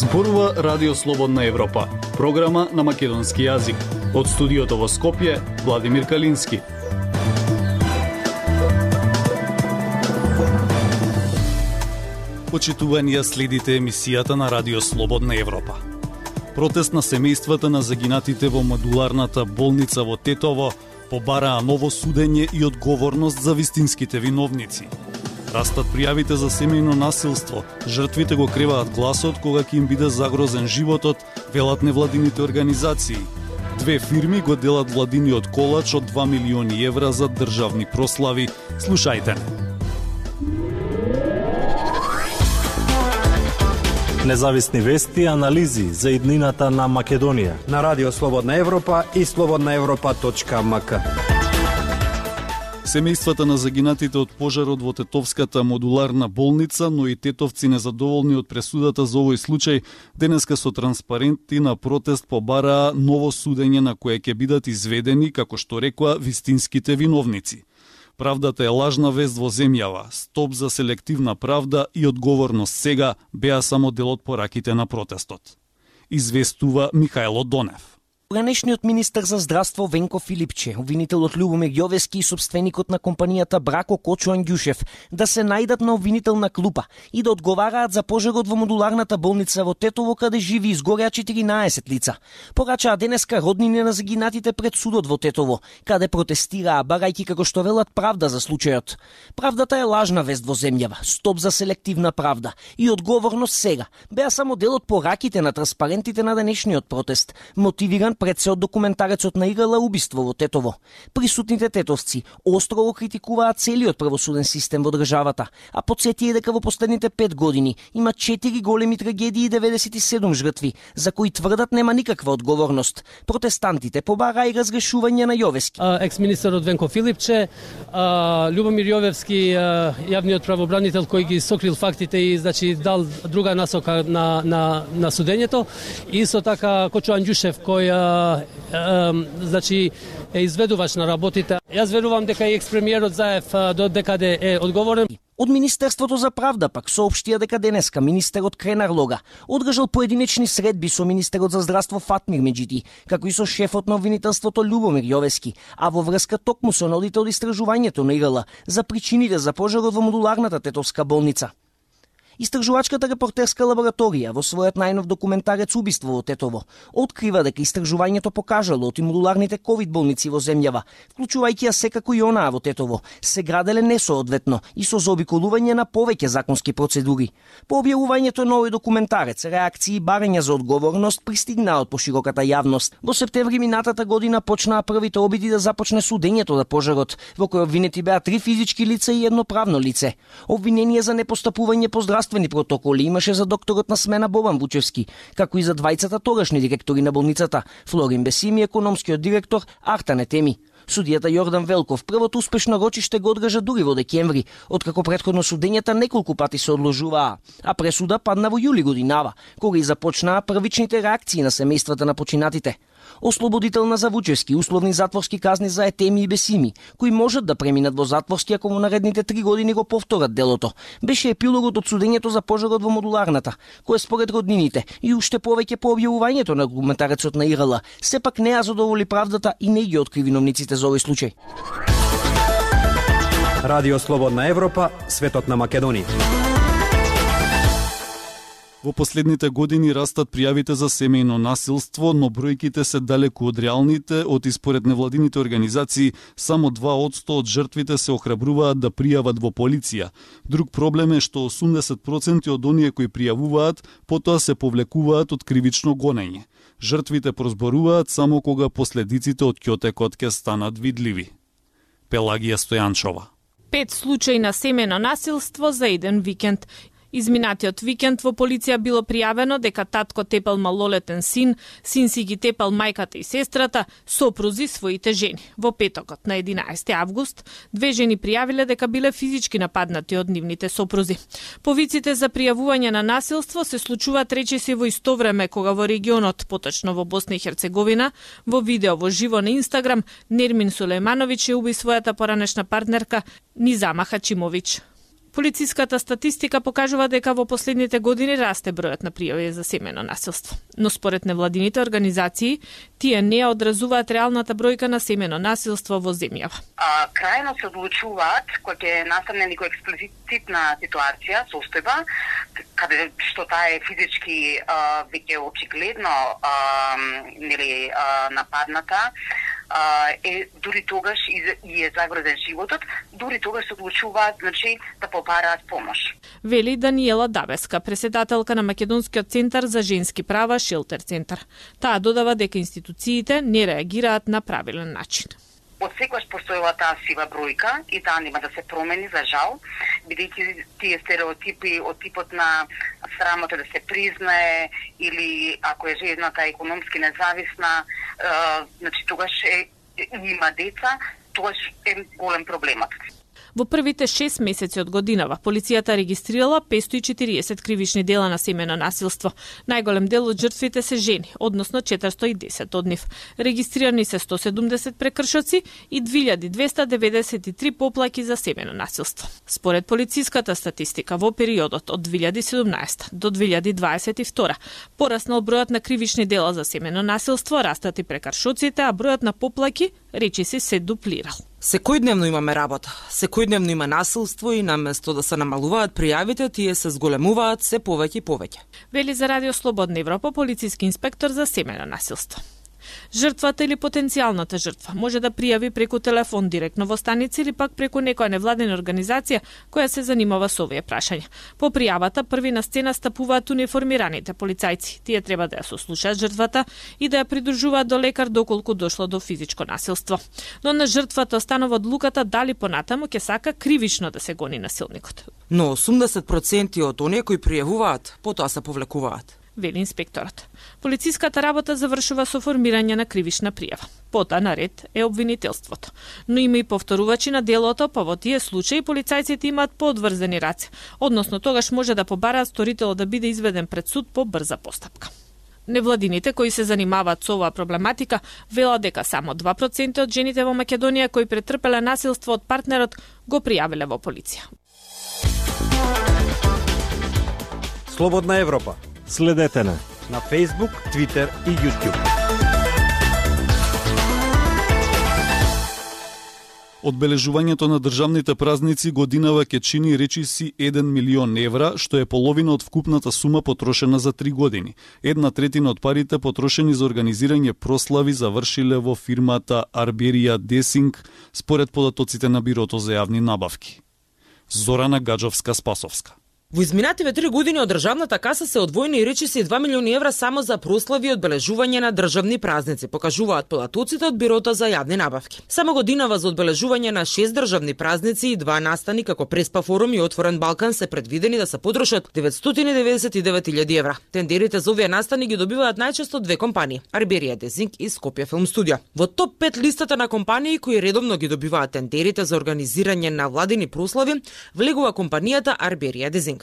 Зборува Радио Слободна Европа, програма на македонски јазик. Од студиото во Скопје, Владимир Калински. Почитувани следите емисијата на Радио Слободна Европа. Протест на семејствата на загинатите во модуларната болница во Тетово побараа ново судење и одговорност за вистинските виновници – Растат пријавите за семејно насилство. Жртвите го креваат гласот кога ќе им биде загрозен животот, велат невладините организации. Две фирми го делат владиниот колач од 2 милиони евра за државни прослави. Слушајте. Независни вести и анализи за иднината на Македонија на Радио Слободна Европа и слободнаевропа.мк. Семејствата на загинатите од пожарот во Тетовската модуларна болница, но и тетовци незадоволни од пресудата за овој случај, денеска со транспаренти на протест побараа ново судење на кое ќе бидат изведени, како што рекоа, вистинските виновници. Правдата е лажна вест во земјава, стоп за селективна правда и одговорност сега беа само дел од пораките на протестот. Известува Михајло Донев. Ранешниот министер за здравство Венко Филипче, обвинителот Љубомир Јовески и собственикот на компанијата Брако Кочо Андјушев да се најдат на обвинителна клупа и да одговараат за пожарот во модуларната болница во Тетово каде живи изгореа 14 лица. Порачаа денеска роднини на загинатите пред судот во Тетово, каде протестираа барајки како што велат правда за случајот. Правдата е лажна вест во земјава, стоп за селективна правда и одговорност сега. Беа само дел од пораките на транспарентите на денешниот протест, мотивиран пред се од документарецот на Игала убиство во Тетово. Присутните тетовци остро го критикуваат целиот правосуден систем во државата, а подсетија дека во последните пет години има четири големи трагедии и 97 жртви, за кои тврдат нема никаква одговорност. Протестантите побараа и разрешување на Јовески. Екс-министерот Венко Филипче, Любомир Јовевски, јавниот правобранител кој ги сокрил фактите и значи дал друга насока на на на судењето. Исто така Кочо Анџушев кој значи е изведувач на работите. Јас верувам дека и експремиерот Заев до декаде е одговорен. Од Министерството за правда пак соопштија дека денеска министерот Кренар Лога одржал поединечни средби со министерот за здравство Фатмир Меджити, како и со шефот на обвинителството Любомир Јовески, а во врска токму со нодите од истражувањето на ИРЛ за причините за пожарот во модуларната тетовска болница. Истражувачката репортерска лабораторија во својот најнов документарец Убиство во Тетово открива дека истражувањето покажало од модуларните ковид болници во земјава, вклучувајќи ја секако и онаа во Тетово, се граделе несоодветно и со заобиколување на повеќе законски процедури. По објавувањето на овој документарец, реакции и барања за одговорност пристигнаа од пошироката јавност. Во септември минатата година почнаа првите обиди да започне судењето за пожарот, во кој обвинети беа три физички лица и едно правно лице. Обвинение за непостапување по здравство здравствени протоколи имаше за докторот на смена Бобан Вучевски, како и за двајцата тогашни директори на болницата, Флорин Бесими и економскиот директор Артане Теми. Судијата Јордан Велков првото успешно рочиште го одгажа дури во декември, откако предходно судењата неколку пати се одложуваа, а пресуда падна во јули годинава, кога и започнаа првичните реакции на семејствата на починатите ослободителна за Вучевски, условни затворски казни за Етеми и Бесими, кои можат да преминат во затворски ако во наредните три години го повторат делото. Беше епилогот од судењето за пожарот во модуларната, кој според роднините и уште повеќе по објавувањето на документарецот на ИРЛ, сепак не ја задоволи правдата и не ги откри виновниците за овој случај. Радио Слободна Европа, светот на Македонија. Во последните години растат пријавите за семејно насилство, но бројките се далеку од реалните, од испоред невладините организации, само 2% од жртвите се охрабруваат да пријават во полиција. Друг проблем е што 80% од оние кои пријавуваат, потоа се повлекуваат од кривично гонење. Жртвите прозборуваат само кога последиците од кјотекот ке станат видливи. Пелагија Стојанчова. Пет случаи на семено насилство за еден викенд. Изминатиот викенд во полиција било пријавено дека татко тепал малолетен син, син си ги тепал мајката и сестрата, сопрузи своите жени. Во петокот на 11 август, две жени пријавиле дека биле физички нападнати од нивните сопрузи. Повиците за пријавување на насилство се случуваат речиси во исто време кога во регионот, поточно во Босна и Херцеговина, во видео во живо на Инстаграм, Нермин Сулеймановиќ ја уби својата поранешна партнерка Низама Хачимовиќ. Полициската статистика покажува дека во последните години расте бројот на пријави за семено насилство. Но според невладините организации, тие не одразуваат реалната бројка на семено насилство во земјава. А, крајно се одлучуваат кога ќе настане некоја експлицитна ситуација, состојба, каде што таа е физички а, веќе очигледно а, нели а, нападната, а, е дури тогаш и, и е загрозен животот, дури тогаш се одлучуваат значи да побараат помош. Вели Даниела Дабеска, преседателка на Македонскиот центар за женски права Шилтер центар. Таа додава дека институциите не реагираат на правилен начин. Од секојаш постојала таа сива бројка и таа нема да се промени за жал, бидејќи тие стереотипи од типот на срамота да се признае или ако е жената економски независна, е, значи тогаш е, има деца, тогаш е голем проблемот. Во првите 6 месеци од годинава, полицијата регистрирала 540 кривични дела на семено насилство. Најголем дел од жртвите се жени, односно 410 од нив. Регистрирани се 170 прекршоци и 2293 поплаки за семено насилство. Според полициската статистика, во периодот од 2017 до 2022 пораснал бројот на кривични дела за семено насилство, растат и прекршоците, а бројот на поплаки речиси се дуплирал. Секојдневно имаме работа, секојдневно има насилство и наместо да се намалуваат пријавите, тие се зголемуваат се повеќе и повеќе. Вели за Радио Слободна Европа полициски инспектор за семено насилство. Жртвата или потенцијалната жртва може да пријави преку телефон директно во станица или пак преку некоја невладена организација која се занимава со овие прашања. По пријавата први на сцена стапуваат униформираните полицајци. Тие треба да ја сослушаат жртвата и да ја придружуваат до лекар доколку дошло до физичко насилство. Но на жртвата останува одлуката дали понатаму ќе сака кривично да се гони насилникот. Но 80% од оние кои пријавуваат, потоа се повлекуваат вели инспекторот. Полициската работа завршува со формирање на кривишна пријава. Пота на ред е обвинителството. Но има и повторувачи на делото, па во тие случаи полицајците имаат подврзени раце, односно тогаш може да побараат сторителот да биде изведен пред суд по брза постапка. Невладините кои се занимаваат со оваа проблематика велат дека само 2% од жените во Македонија кои претрпеле насилство од партнерот го пријавиле во полиција. Слободна Европа Следете на на Facebook, Twitter и YouTube. Одбележувањето на државните празници годинава ќе чини речиси 1 милион евра, што е половина од вкупната сума потрошена за три години. Една третина од парите потрошени за организирање прослави завршиле во фирмата Арберија Десинг, според податоците на Бирото за јавни набавки. Зорана Гаджовска-Спасовска. Во изминативе три години од државната каса се одвоени и речиси 2 милиони евра само за прослави и одбележување на државни празници, покажуваат податоците од Бирото за јавни набавки. Само годинава за одбележување на 6 државни празници и два настани како Преспа форум и Отворен Балкан се предвидени да се потрошат 999.000 евра. Тендерите за овие настани ги добиваат најчесто две компании: Арберија Дезинг и Скопје Филм Студио. Во топ 5 листата на компании кои редовно ги добиваат тендерите за организирање на владини прослави, влегува компанијата Арберија Дезинг.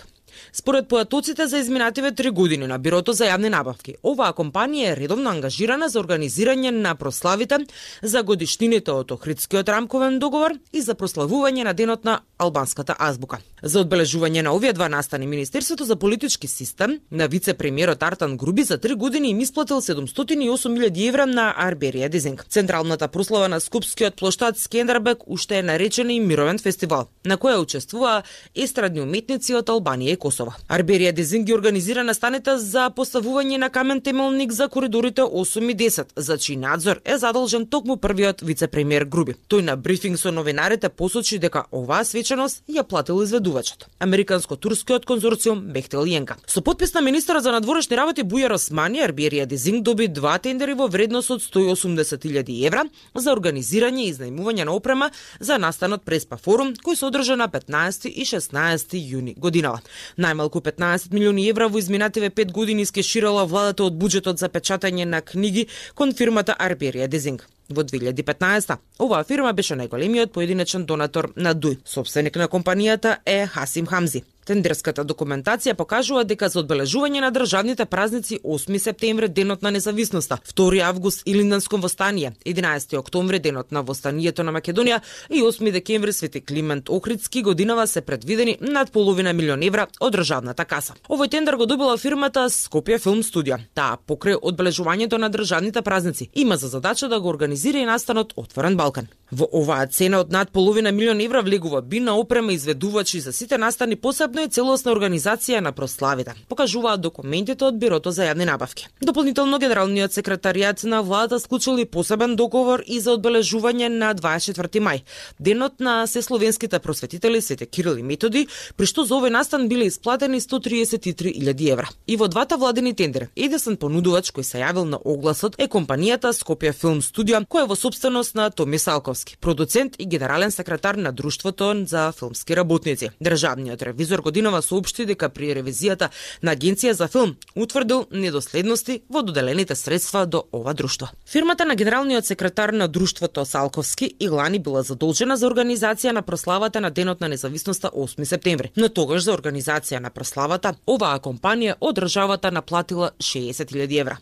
Според поатоците за изминативе три години на Бирото за јавни набавки, оваа компанија е редовно ангажирана за организирање на прославите за годишнините од Охридскиот рамковен договор и за прославување на денот на албанската азбука. За одбележување на овие два настани Министерството за политички систем на вице-премиерот Артан Груби за три години им исплатил 708.000 евра на Арберија Дизинг. Централната прослава на Скупскиот плоштад Скендербек уште е наречен и мировен фестивал, на која учествуваа естрадни уметници од Албанија и Косова. Арберија Дезинги организира настанета за поставување на камен темелник за коридорите 8 и 10, за чиј надзор е задолжен токму првиот вице-премиер Груби. Тој на брифинг со новинарите посочи дека оваа свеченост ја платил изведувачот. Американско-турскиот конзорциум Бехтел Јенка. Со подпис на министерот за надворешни работи Бујар Османи, Арберија Дезинг доби два тендери во вредност од 180.000 евра за организирање и изнајмување на опрема за настанот Преспа форум, кој се одржа на 15 и 16 јуни годинава. Најмалку 15 милиони евра во изминативе 5 години скеширала владата од буџетот за печатање на книги кон фирмата Арберија Дезинг. Во 2015 оваа фирма беше најголемиот поединечен донатор на Дуј. Собственик на компанијата е Хасим Хамзи. Тендерската документација покажува дека за одбележување на државните празници 8 септември денот на независноста, 2 август Илинданско востание, 11 октомври денот на востанието на Македонија и 8 декември Свети Климент Охридски годинава се предвидени над половина милион евра од државната каса. Овој тендер го добила фирмата Скопје Филм Студија. Таа покрај одбележувањето на државните празници има за задача да го организира и настанот Отворен Балкан. Во оваа цена од над половина милион евра влегува бина, опрема, изведувачи за сите настани, посебно и целосна организација на прославите, покажуваат документите од Бирото за јавни набавки. Дополнително генералниот секретаријат на владата склучил и посебен договор и за одбележување на 24 мај, денот на сесловенските просветители Свети Кирил и Методи, при што за овој настан биле исплатени 133.000 евра. И во двата владени тендери, единствен понудувач кој се јавил на огласот е компанијата Скопје Филм Студио, Кој е во собственост на Томи Салковски, продуцент и генерален секретар на Друштвото за филмски работници. Државниот ревизор годинова соопшти дека при ревизијата на Агенција за филм утврдил недоследности во доделените средства до ова друштво. Фирмата на генералниот секретар на Друштвото Салковски и Лани била задолжена за организација на прославата на Денот на независноста 8 септември, но тогаш за организација на прославата оваа компанија од државата наплатила 60.000 евра.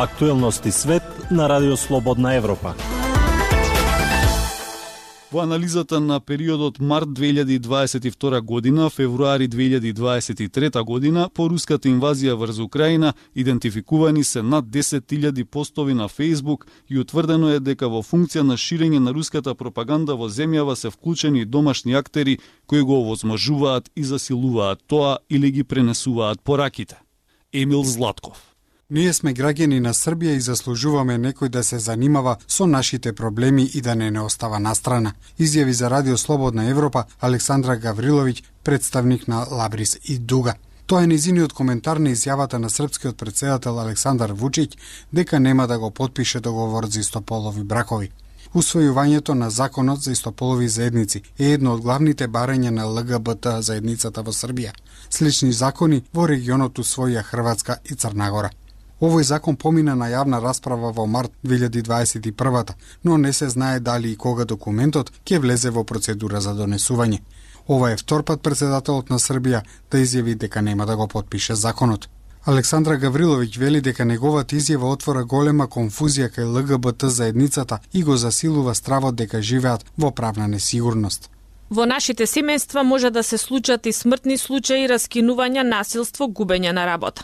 Актуелности свет на Радио Слободна Европа. Во анализата на периодот март 2022 година, февруари 2023 година, по руската инвазија врз Украина, идентификувани се над 10.000 постови на Фейсбук и утврдено е дека во функција на ширење на руската пропаганда во земјава се вклучени домашни актери кои го овозможуваат и засилуваат тоа или ги пренесуваат пораките. Емил Златков Ние сме граѓани на Србија и заслужуваме некој да се занимава со нашите проблеми и да не не остава настрана. Изјави за Радио Слободна Европа Александра Гавриловиќ, представник на Лабрис и Дуга. Тоа е низиниот коментар на изјавата на српскиот председател Александар Вучиќ дека нема да го подпише договор за истополови бракови. Усвојувањето на законот за истополови заедници е едно од главните барања на ЛГБТ заедницата во Србија. Слични закони во регионот усвоија Хрватска и Црнагора. Овој закон помина на јавна расправа во март 2021 но не се знае дали и кога документот ќе влезе во процедура за донесување. Ова е втор пат председателот на Србија да изјави дека нема да го подпише законот. Александра Гавриловиќ вели дека неговата изјава отвора голема конфузија кај ЛГБТ заедницата и го засилува стравот дека живеат во правна несигурност. Во нашите семејства може да се случат и смртни случаи, раскинувања, насилство, губење на работа.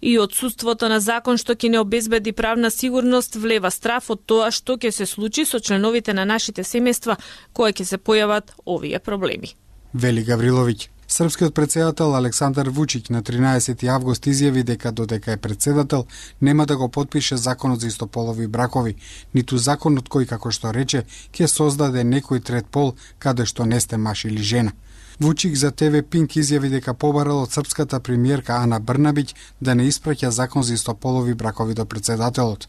И одсуството на закон што ќе не обезбеди правна сигурност влева страф од тоа што ќе се случи со членовите на нашите семејства кои ќе се појават овие проблеми. Вели Гавриловиќ. Српскиот председател Александар Вучиќ на 13 август изјави дека додека е председател нема да го подпише законот за истополови бракови, ниту законот кој како што рече ќе создаде некој трет пол каде што не сте маш или жена. Вучик за ТВ Пинк изјави дека побарал од српската премиерка Ана Брнабиќ да не испраќа закон за истополови бракови до председателот.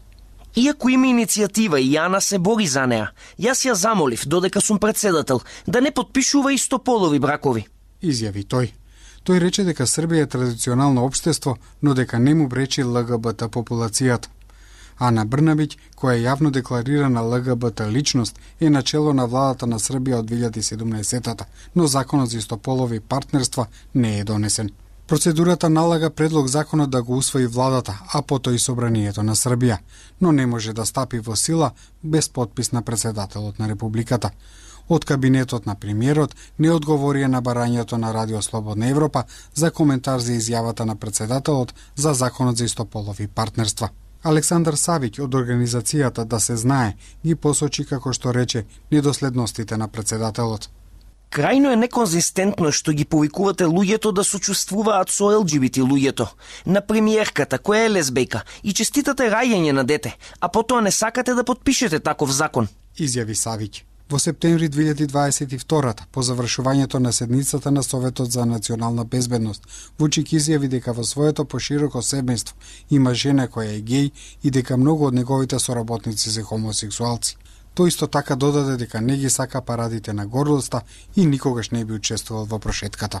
Иако има иницијатива и Јана се бори за неа, јас ја замолив, додека сум председател, да не подпишува истополови бракови изјави тој. Тој рече дека Србија е традиционално општество, но дека не му бречи ЛГБТ популацијата. Ана Брнабиќ, која е јавно декларирана ЛГБТ личност, е начело на владата на Србија од 2017-та, но законот за истополови партнерства не е донесен. Процедурата налага предлог законот да го усвои владата, а потоа и собранието на Србија, но не може да стапи во сила без подпис на председателот на Републиката од кабинетот на премиерот не одговорија на барањето на Радио Слободна Европа за коментар за изјавата на председателот за законот за истополови партнерства. Александар Савиќ од организацијата Да се знае ги посочи како што рече недоследностите на председателот. Крајно е неконзистентно што ги повикувате луѓето да сочувствуваат со ЛГБТ луѓето, на премиерката која е лесбејка и честитате раѓање на дете, а потоа не сакате да подпишете таков закон. Изјави Савиќ. Во септември 2022 по завршувањето на седницата на Советот за национална безбедност, Вучик изјави дека во своето пошироко семејство има жена која е геј и дека многу од неговите соработници се хомосексуалци. Тој исто така додаде дека не ги сака парадите на гордоста и никогаш не би учествувал во прошетката.